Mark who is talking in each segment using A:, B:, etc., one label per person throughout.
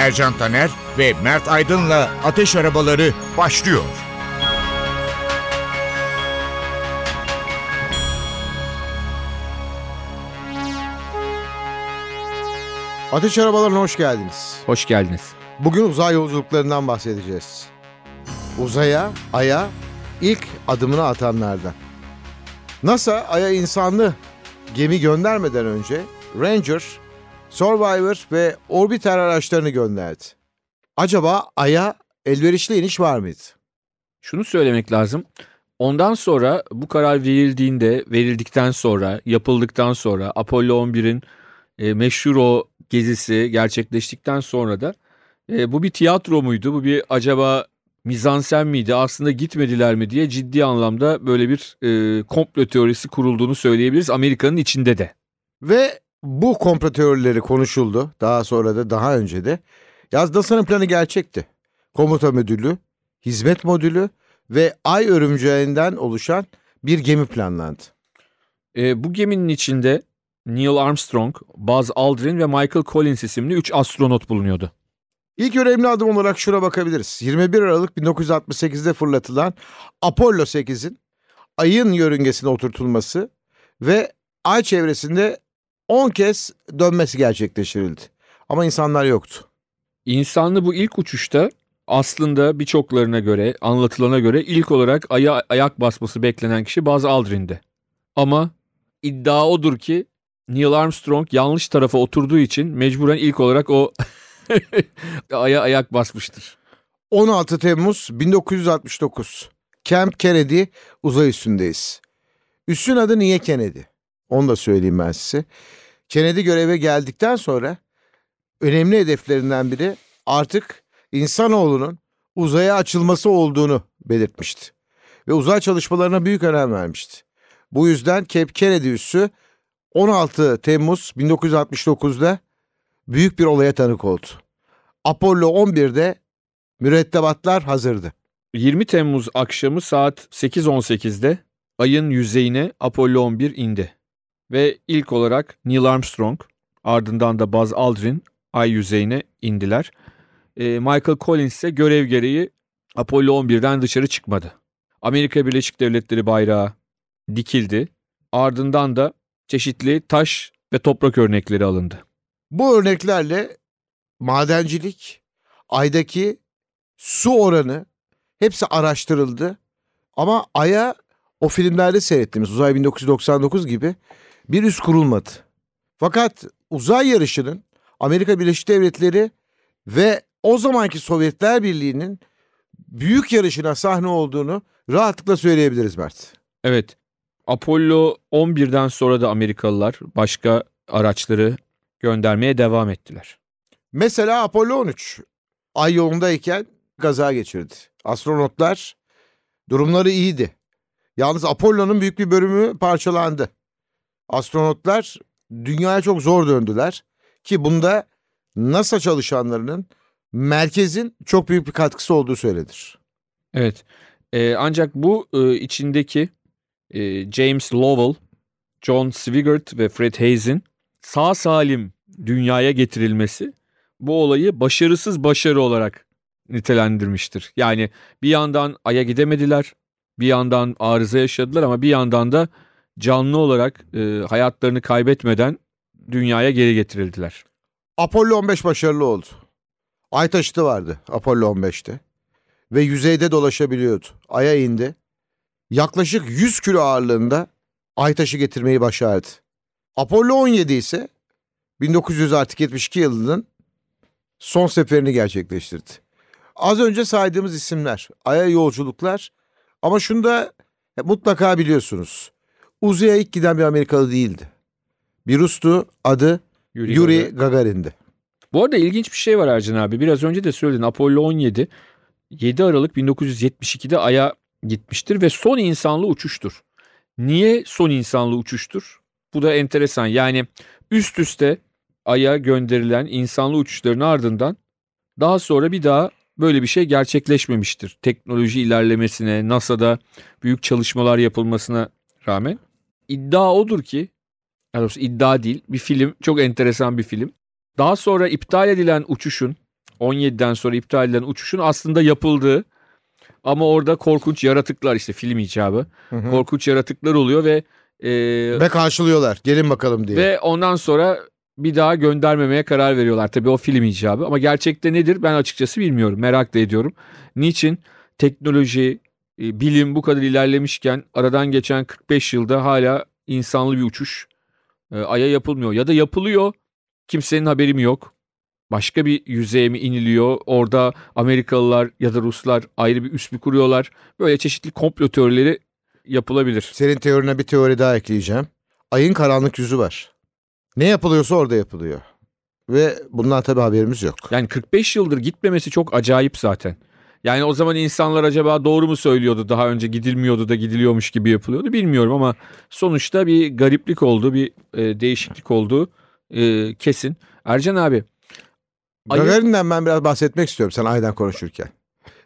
A: Ercan Taner ve Mert Aydın'la Ateş Arabaları başlıyor.
B: Ateş Arabalarına hoş geldiniz.
C: Hoş geldiniz.
B: Bugün uzay yolculuklarından bahsedeceğiz. Uzaya, Ay'a ilk adımını atanlardan. NASA, Ay'a insanlı gemi göndermeden önce Ranger, Survivor ve Orbiter araçlarını gönderdi. Acaba Ay'a elverişli iniş var mıydı?
C: Şunu söylemek lazım. Ondan sonra bu karar verildiğinde, verildikten sonra, yapıldıktan sonra Apollo 11'in e, meşhur o gezisi gerçekleştikten sonra da e, bu bir tiyatro muydu? Bu bir acaba mizansen miydi? Aslında gitmediler mi diye ciddi anlamda böyle bir e, komplo teorisi kurulduğunu söyleyebiliriz Amerika'nın içinde de.
B: Ve bu komplo teorileri konuşuldu. Daha sonra da daha önce de. Yaz NASA'nın planı gerçekti. Komuta modülü, hizmet modülü ve ay örümceğinden oluşan bir gemi planlandı.
C: E, bu geminin içinde Neil Armstrong, Buzz Aldrin ve Michael Collins isimli 3 astronot bulunuyordu.
B: İlk önemli adım olarak şuna bakabiliriz. 21 Aralık 1968'de fırlatılan Apollo 8'in ayın yörüngesine oturtulması ve ay çevresinde 10 kez dönmesi gerçekleştirildi. Ama insanlar yoktu.
C: İnsanlı bu ilk uçuşta aslında birçoklarına göre, anlatılana göre ilk olarak aya ayak basması beklenen kişi Buzz Aldrin'di. Ama iddia odur ki Neil Armstrong yanlış tarafa oturduğu için mecburen ilk olarak o aya ayak basmıştır.
B: 16 Temmuz 1969. Camp Kennedy uzay üstündeyiz. Üssün adı niye Kennedy? Onu da söyleyeyim ben size. Kennedy göreve geldikten sonra önemli hedeflerinden biri artık insanoğlunun uzaya açılması olduğunu belirtmişti. Ve uzay çalışmalarına büyük önem vermişti. Bu yüzden Cape Kennedy üssü 16 Temmuz 1969'da büyük bir olaya tanık oldu. Apollo 11'de mürettebatlar hazırdı.
C: 20 Temmuz akşamı saat 8.18'de ayın yüzeyine Apollo 11 indi. Ve ilk olarak Neil Armstrong ardından da Buzz Aldrin ay yüzeyine indiler. E, Michael Collins ise görev gereği Apollo 11'den dışarı çıkmadı. Amerika Birleşik Devletleri bayrağı dikildi. Ardından da çeşitli taş ve toprak örnekleri alındı.
B: Bu örneklerle madencilik, aydaki su oranı hepsi araştırıldı. Ama Ay'a o filmlerde seyrettiğimiz Uzay 1999 gibi bir üs kurulmadı. Fakat uzay yarışının Amerika Birleşik Devletleri ve o zamanki Sovyetler Birliği'nin büyük yarışına sahne olduğunu rahatlıkla söyleyebiliriz Mert.
C: Evet. Apollo 11'den sonra da Amerikalılar başka araçları göndermeye devam ettiler.
B: Mesela Apollo 13 ay yolundayken kaza geçirdi. Astronotlar durumları iyiydi. Yalnız Apollo'nun büyük bir bölümü parçalandı. Astronotlar dünyaya çok zor döndüler ki bunda NASA çalışanlarının merkezin çok büyük bir katkısı olduğu söylenir.
C: Evet. Ee, ancak bu e, içindeki e, James Lovell, John Swigert ve Fred Hayes'in sağ salim dünyaya getirilmesi bu olayı başarısız başarı olarak nitelendirmiştir. Yani bir yandan Ay'a gidemediler, bir yandan arıza yaşadılar ama bir yandan da canlı olarak e, hayatlarını kaybetmeden dünyaya geri getirildiler.
B: Apollo 15 başarılı oldu. Ay taşıtı vardı Apollo 15'te ve yüzeyde dolaşabiliyordu. Ay'a indi. Yaklaşık 100 kilo ağırlığında ay taşı getirmeyi başardı. Apollo 17 ise 1972 yılının son seferini gerçekleştirdi. Az önce saydığımız isimler, Ay'a yolculuklar ama şunu da mutlaka biliyorsunuz. Uzaya ilk giden bir Amerikalı değildi. Bir Rus'tu, adı Yuri, Yuri Gagarin'di.
C: Bu arada ilginç bir şey var Ercan abi. Biraz önce de söyledin Apollo 17 7 Aralık 1972'de Ay'a gitmiştir ve son insanlı uçuştur. Niye son insanlı uçuştur? Bu da enteresan. Yani üst üste Ay'a gönderilen insanlı uçuşların ardından daha sonra bir daha böyle bir şey gerçekleşmemiştir. Teknoloji ilerlemesine, NASA'da büyük çalışmalar yapılmasına rağmen. İddia odur ki, yani iddia değil, bir film, çok enteresan bir film. Daha sonra iptal edilen uçuşun, 17'den sonra iptal edilen uçuşun aslında yapıldığı ama orada korkunç yaratıklar işte film icabı. Hı hı. Korkunç yaratıklar oluyor ve
B: e, ve karşılıyorlar. Gelin bakalım diye.
C: Ve ondan sonra bir daha göndermemeye karar veriyorlar. Tabii o film icabı ama gerçekte nedir ben açıkçası bilmiyorum. Merak da ediyorum. Niçin teknoloji, e, bilim bu kadar ilerlemişken aradan geçen 45 yılda hala insanlı bir uçuş e, Ay'a yapılmıyor. Ya da yapılıyor kimsenin haberi mi yok? Başka bir yüzeye mi iniliyor? Orada Amerikalılar ya da Ruslar ayrı bir üs mü kuruyorlar? Böyle çeşitli komplo teorileri yapılabilir.
B: Senin teorine bir teori daha ekleyeceğim. Ayın karanlık yüzü var. Ne yapılıyorsa orada yapılıyor. Ve bundan tabii haberimiz yok.
C: Yani 45 yıldır gitmemesi çok acayip zaten. Yani o zaman insanlar acaba doğru mu söylüyordu daha önce gidilmiyordu da gidiliyormuş gibi yapılıyordu bilmiyorum ama sonuçta bir gariplik oldu bir e, değişiklik oldu e, kesin. Ercan abi.
B: Ayı... Gagarin'den ben biraz bahsetmek istiyorum sen Ay'dan konuşurken.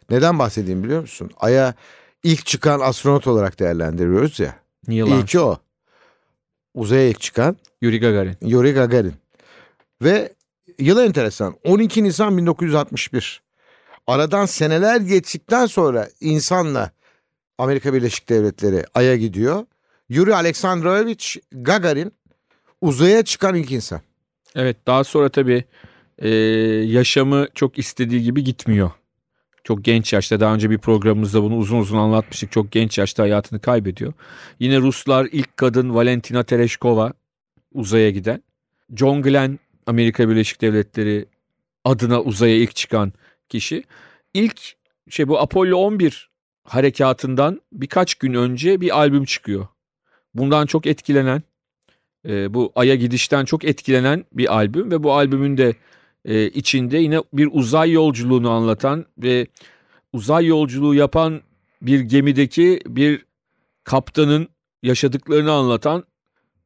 B: Neden bahsedeyim biliyor musun? Ay'a ilk çıkan astronot olarak değerlendiriyoruz ya.
C: Armstrong.
B: İlki o. Uzaya ilk çıkan.
C: Yuri Gagarin.
B: Yuri Gagarin. Ve yıl enteresan 12 Nisan 1961. Aradan seneler geçtikten sonra insanla Amerika Birleşik Devletleri Ay'a gidiyor. Yuri Alexandrovich Gagarin uzaya çıkan ilk insan.
C: Evet daha sonra tabii e, yaşamı çok istediği gibi gitmiyor. Çok genç yaşta daha önce bir programımızda bunu uzun uzun anlatmıştık. Çok genç yaşta hayatını kaybediyor. Yine Ruslar ilk kadın Valentina Tereshkova uzaya giden. John Glenn Amerika Birleşik Devletleri adına uzaya ilk çıkan kişi. İlk şey bu Apollo 11 harekatından birkaç gün önce bir albüm çıkıyor. Bundan çok etkilenen, e, bu Ay'a gidişten çok etkilenen bir albüm ve bu albümün de e, içinde yine bir uzay yolculuğunu anlatan ve uzay yolculuğu yapan bir gemideki bir kaptanın yaşadıklarını anlatan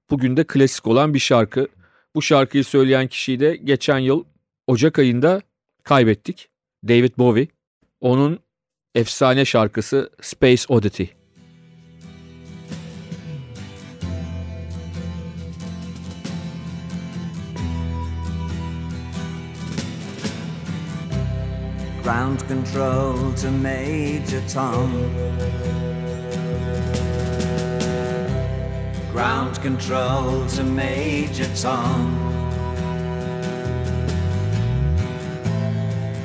C: bugün de klasik olan bir şarkı. Bu şarkıyı söyleyen kişiyi de geçen yıl Ocak ayında kaybettik. David Bowie. Onun efsane şarkısı Space Oddity. Ground control to Major Tom. Ground control to Major Tom.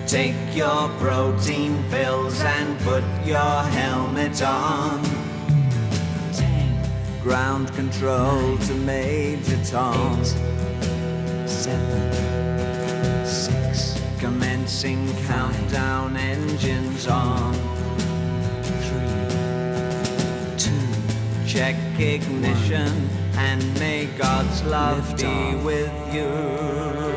C: Take your protein pills and put your helmet on. Ten. Ground control Nine. to Major Tom. Eight. Seven. Six. Commencing countdown engines on. Three, two, check ignition one. and may God's love be with you.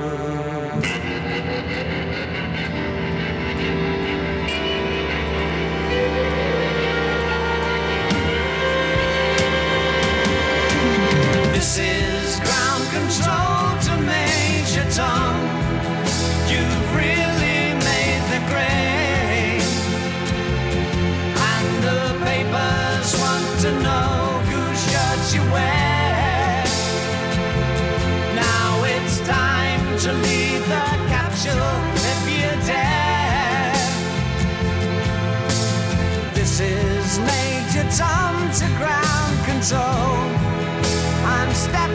D: This is ground control to Major Tom. You've really made the grade. And the papers want to know whose shirt you wear. Now it's time to leave the capsule if you dare. This is Major Tom to ground control.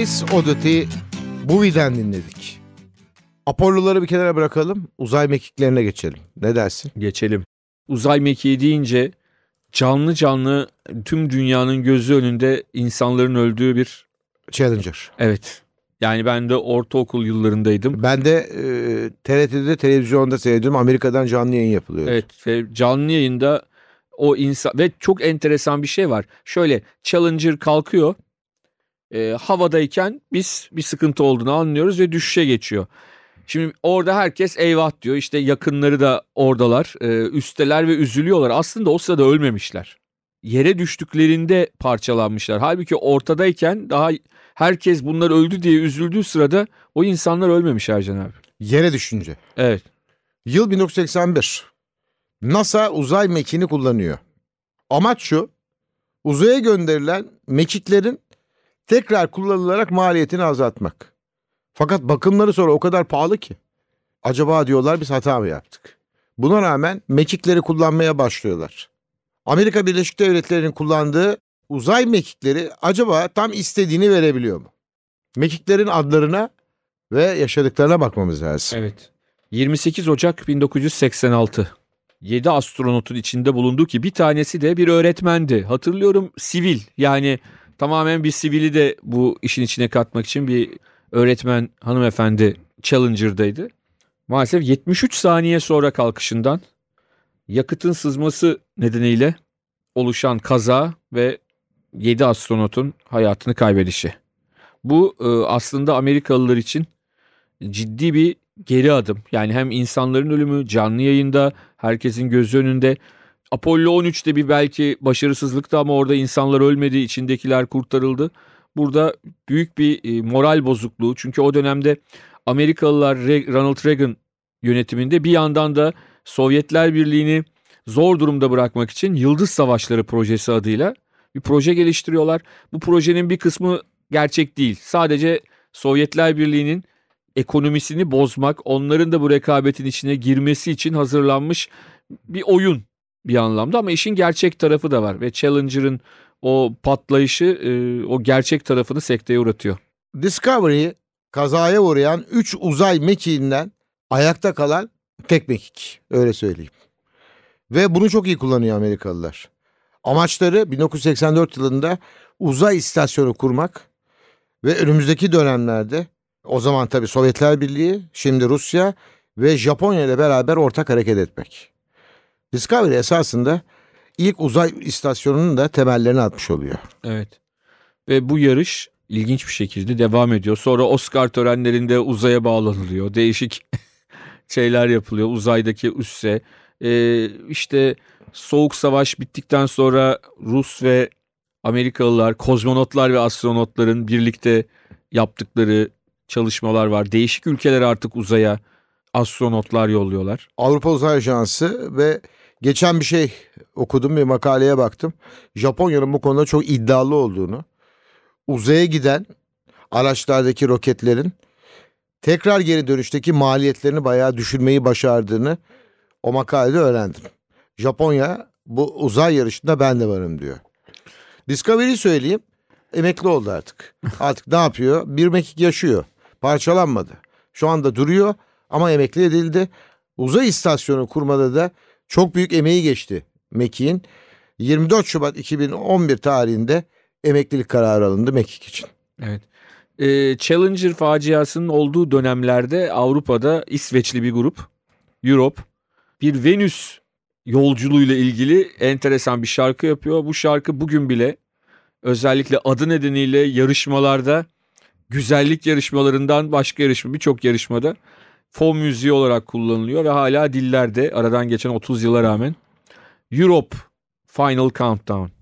B: Space Oddity Bowie'den dinledik. Apollo'ları bir kenara bırakalım, uzay mekiklerine geçelim. Ne dersin?
C: Geçelim. Uzay mekiği deyince canlı canlı tüm dünyanın gözü önünde insanların öldüğü bir
B: Challenger.
C: evet. Yani ben de ortaokul yıllarındaydım.
B: Ben de e, TRT'de televizyonda seyrediyorum. Amerika'dan canlı yayın yapılıyor.
C: Evet ve canlı yayında o insan ve çok enteresan bir şey var. Şöyle Challenger kalkıyor. E, havadayken biz bir sıkıntı olduğunu anlıyoruz ve düşüşe geçiyor. Şimdi orada herkes eyvah diyor. İşte yakınları da oradalar. E, üsteler ve üzülüyorlar. Aslında o sırada ölmemişler. Yere düştüklerinde parçalanmışlar. Halbuki ortadayken daha herkes bunlar öldü diye üzüldüğü sırada o insanlar ölmemiş Ercan abi.
B: Yere düşünce.
C: Evet.
B: Yıl 1981. NASA uzay mekiğini kullanıyor. Amaç şu. Uzaya gönderilen mekiklerin tekrar kullanılarak maliyetini azaltmak. Fakat bakımları sonra o kadar pahalı ki. Acaba diyorlar biz hata mı yaptık? Buna rağmen mekikleri kullanmaya başlıyorlar. Amerika Birleşik Devletleri'nin kullandığı uzay mekikleri acaba tam istediğini verebiliyor mu? Mekiklerin adlarına ve yaşadıklarına bakmamız lazım.
C: Evet. 28 Ocak 1986. 7 astronotun içinde bulunduğu ki bir tanesi de bir öğretmendi. Hatırlıyorum sivil yani tamamen bir sivili de bu işin içine katmak için bir öğretmen hanımefendi Challenger'daydı. Maalesef 73 saniye sonra kalkışından yakıtın sızması nedeniyle oluşan kaza ve 7 astronotun hayatını kaybedişi. Bu e, aslında Amerikalılar için ciddi bir geri adım. Yani hem insanların ölümü canlı yayında herkesin gözü önünde. Apollo 13'te bir belki başarısızlıktı ama orada insanlar ölmedi, içindekiler kurtarıldı. Burada büyük bir e, moral bozukluğu. Çünkü o dönemde Amerikalılar Ronald Reagan yönetiminde bir yandan da Sovyetler Birliği'ni zor durumda bırakmak için Yıldız Savaşları projesi adıyla bir proje geliştiriyorlar. Bu projenin bir kısmı gerçek değil. Sadece Sovyetler Birliği'nin ekonomisini bozmak, onların da bu rekabetin içine girmesi için hazırlanmış bir oyun bir anlamda ama işin gerçek tarafı da var ve Challenger'ın o patlayışı e, o gerçek tarafını sekteye uğratıyor.
B: Discovery kazaya uğrayan 3 uzay mekiğinden ayakta kalan tek mekik öyle söyleyeyim. Ve bunu çok iyi kullanıyor Amerikalılar. Amaçları 1984 yılında uzay istasyonu kurmak ve önümüzdeki dönemlerde o zaman tabii Sovyetler Birliği, şimdi Rusya ve Japonya ile beraber ortak hareket etmek. Discovery esasında ilk uzay istasyonunun da temellerini atmış oluyor.
C: Evet. Ve bu yarış ilginç bir şekilde devam ediyor. Sonra Oscar törenlerinde uzaya bağlanılıyor. Değişik şeyler yapılıyor uzaydaki üsse. Ee, işte Soğuk Savaş bittikten sonra Rus ve Amerikalılar, kozmonotlar ve astronotların birlikte yaptıkları çalışmalar var. Değişik ülkeler artık uzaya astronotlar yolluyorlar.
B: Avrupa Uzay Ajansı ve geçen bir şey okudum bir makaleye baktım. Japonya'nın bu konuda çok iddialı olduğunu, uzaya giden araçlardaki roketlerin tekrar geri dönüşteki maliyetlerini bayağı düşürmeyi başardığını o makalede öğrendim. Japonya bu uzay yarışında ben de varım diyor. Discovery söyleyeyim emekli oldu artık. Artık ne yapıyor? Bir mekik yaşıyor. Parçalanmadı. Şu anda duruyor ama emekli edildi. Uzay istasyonu kurmada da çok büyük emeği geçti Mekik'in. 24 Şubat 2011 tarihinde emeklilik kararı alındı Mekik için.
C: Evet. Ee, Challenger faciasının olduğu dönemlerde Avrupa'da İsveçli bir grup Europe bir Venüs yolculuğuyla ilgili enteresan bir şarkı yapıyor. Bu şarkı bugün bile özellikle adı nedeniyle yarışmalarda güzellik yarışmalarından başka yarışma birçok yarışmada fon müziği olarak kullanılıyor ve hala dillerde aradan geçen 30 yıla rağmen Europe Final Countdown.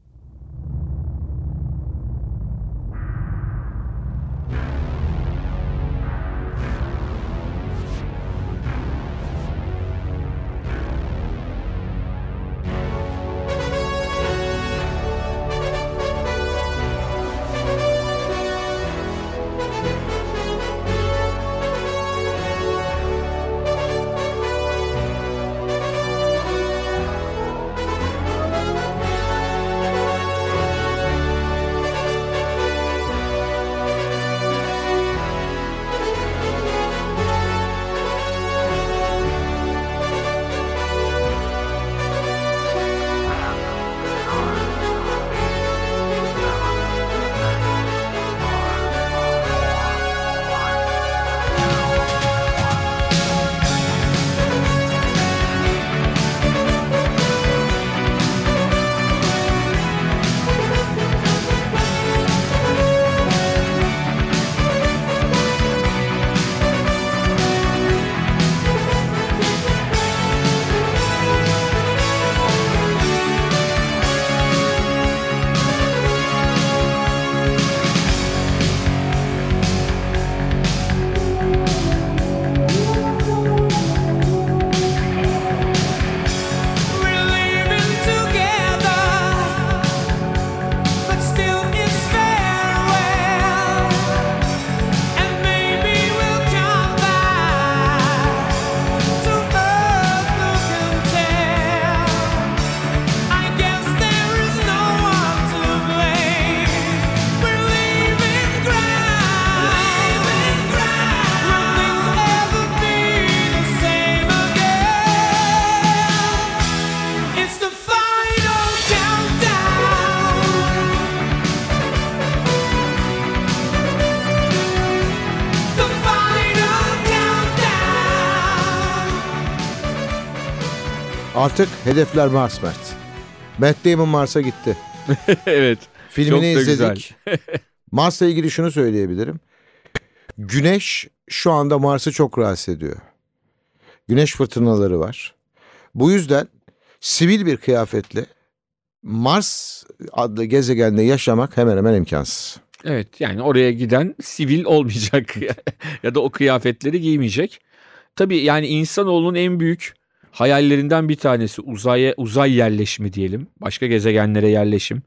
B: Artık hedefler Mars Mert. Matt Damon Mars'a gitti.
C: evet.
B: Filmini
C: Çok da
B: izledik. Mars'la ilgili şunu söyleyebilirim. Güneş şu anda Mars'ı çok rahatsız ediyor. Güneş fırtınaları var. Bu yüzden sivil bir kıyafetle Mars adlı gezegende yaşamak hemen hemen imkansız.
C: Evet yani oraya giden sivil olmayacak ya da o kıyafetleri giymeyecek. Tabii yani insanoğlunun en büyük hayallerinden bir tanesi uzaya uzay yerleşimi diyelim. Başka gezegenlere yerleşim.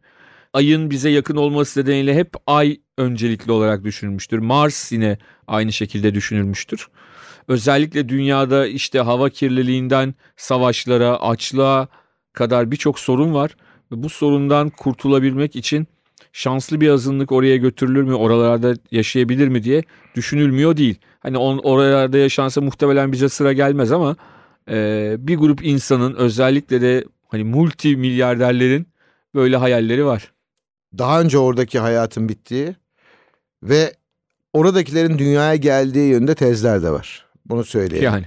C: Ayın bize yakın olması nedeniyle hep ay öncelikli olarak düşünülmüştür. Mars yine aynı şekilde düşünülmüştür. Özellikle dünyada işte hava kirliliğinden savaşlara, açlığa kadar birçok sorun var. Bu sorundan kurtulabilmek için şanslı bir azınlık oraya götürülür mü, oralarda yaşayabilir mi diye düşünülmüyor değil. Hani on, oralarda yaşansa muhtemelen bize sıra gelmez ama e, bir grup insanın özellikle de hani multi milyarderlerin böyle hayalleri var.
B: Daha önce oradaki hayatın bittiği ve oradakilerin dünyaya geldiği yönde tezler de var. Bunu söyleyeyim.
C: Yani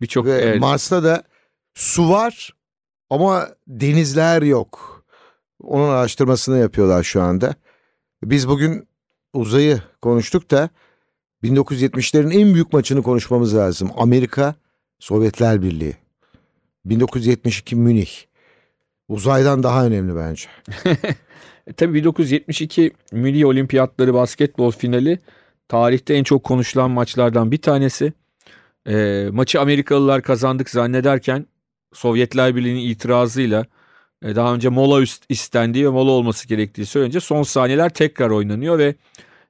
C: birçok
B: Ve
C: evet,
B: Mars'ta da su var ama denizler yok. Onun araştırmasını yapıyorlar şu anda. Biz bugün uzayı konuştuk da 1970'lerin en büyük maçını konuşmamız lazım. Amerika Sovyetler Birliği. 1972 Münih. Uzaydan daha önemli bence.
C: E, Tabii 1972 Milli Olimpiyatları basketbol finali tarihte en çok konuşulan maçlardan bir tanesi. E, maçı Amerikalılar kazandık zannederken Sovyetler Birliği'nin itirazıyla e, daha önce mola üst, istendiği ve mola olması gerektiği söylenince son saniyeler tekrar oynanıyor ve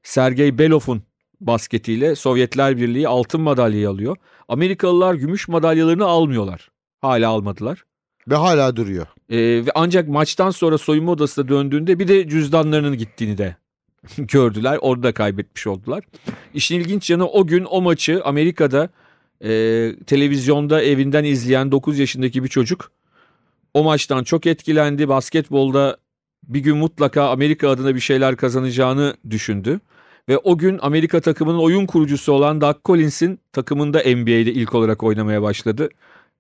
C: Sergey Belov'un basketiyle Sovyetler Birliği altın madalyayı alıyor. Amerikalılar gümüş madalyalarını almıyorlar. Hala almadılar.
B: Ve hala duruyor.
C: Ee, ve ancak maçtan sonra soyunma odasına döndüğünde bir de cüzdanlarının gittiğini de gördüler. Orada kaybetmiş oldular. İşin ilginç yanı o gün o maçı Amerika'da e, televizyonda evinden izleyen 9 yaşındaki bir çocuk o maçtan çok etkilendi. Basketbolda bir gün mutlaka Amerika adına bir şeyler kazanacağını düşündü. Ve o gün Amerika takımının oyun kurucusu olan Doug Collins'in takımında NBA'de ilk olarak oynamaya başladı.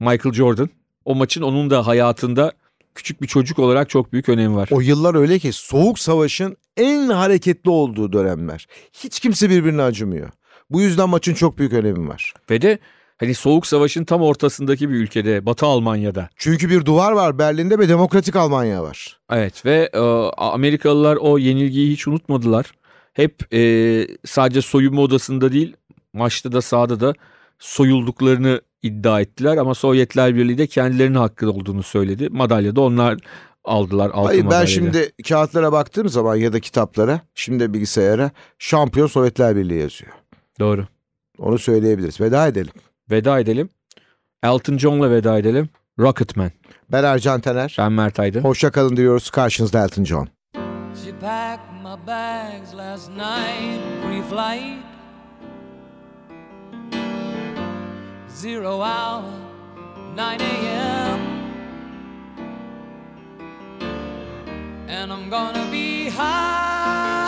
C: Michael Jordan. O maçın onun da hayatında küçük bir çocuk olarak çok büyük önemi var.
B: O yıllar öyle ki soğuk savaşın en hareketli olduğu dönemler. Hiç kimse birbirine acımıyor. Bu yüzden maçın çok büyük önemi var.
C: Ve de hani soğuk savaşın tam ortasındaki bir ülkede Batı Almanya'da.
B: Çünkü bir duvar var Berlin'de ve Demokratik Almanya var.
C: Evet ve e, Amerikalılar o yenilgiyi hiç unutmadılar. Hep e, sadece soyunma odasında değil maçta da sahada da soyulduklarını iddia ettiler ama Sovyetler Birliği de kendilerinin hakkı olduğunu söyledi. Madalya da onlar aldılar altın
B: Hayır ben şimdi kağıtlara baktığım zaman ya da kitaplara, şimdi bilgisayara şampiyon Sovyetler Birliği yazıyor.
C: Doğru.
B: Onu söyleyebiliriz. Veda edelim.
C: Veda edelim. Elton John'la veda edelim. Rocketman.
B: Ben Ercan Taner.
C: Ben Mert Aydın.
B: Hoşça kalın diyoruz. Karşınızda Elton John.
E: She packed my bags last night, pre-flight. Zero hour, 9 a.m. And I'm gonna be high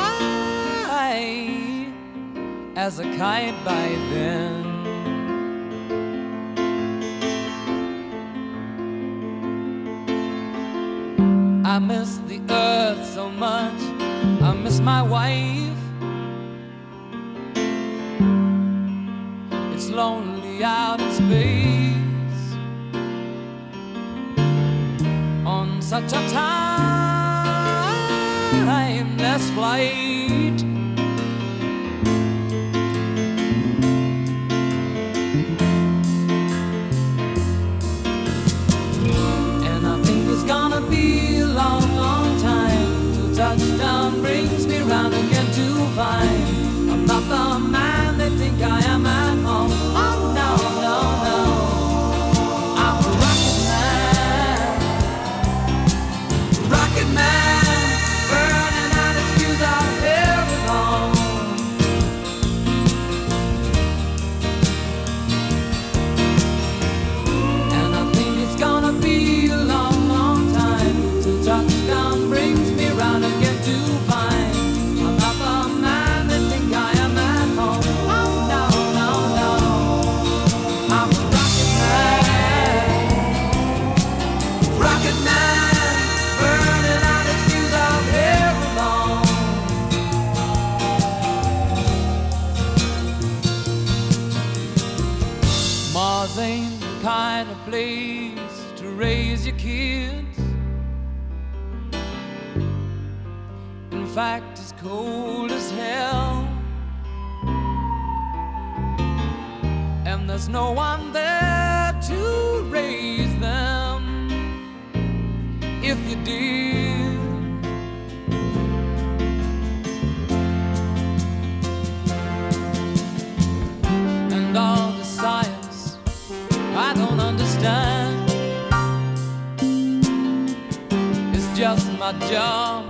E: as a kite by then. I miss the earth much. I miss my wife. It's lonely out in space on such a timeless flight. Ain't the kind of place to raise your kids. In fact, it's cold as hell. And there's no one there to raise them if you did. Job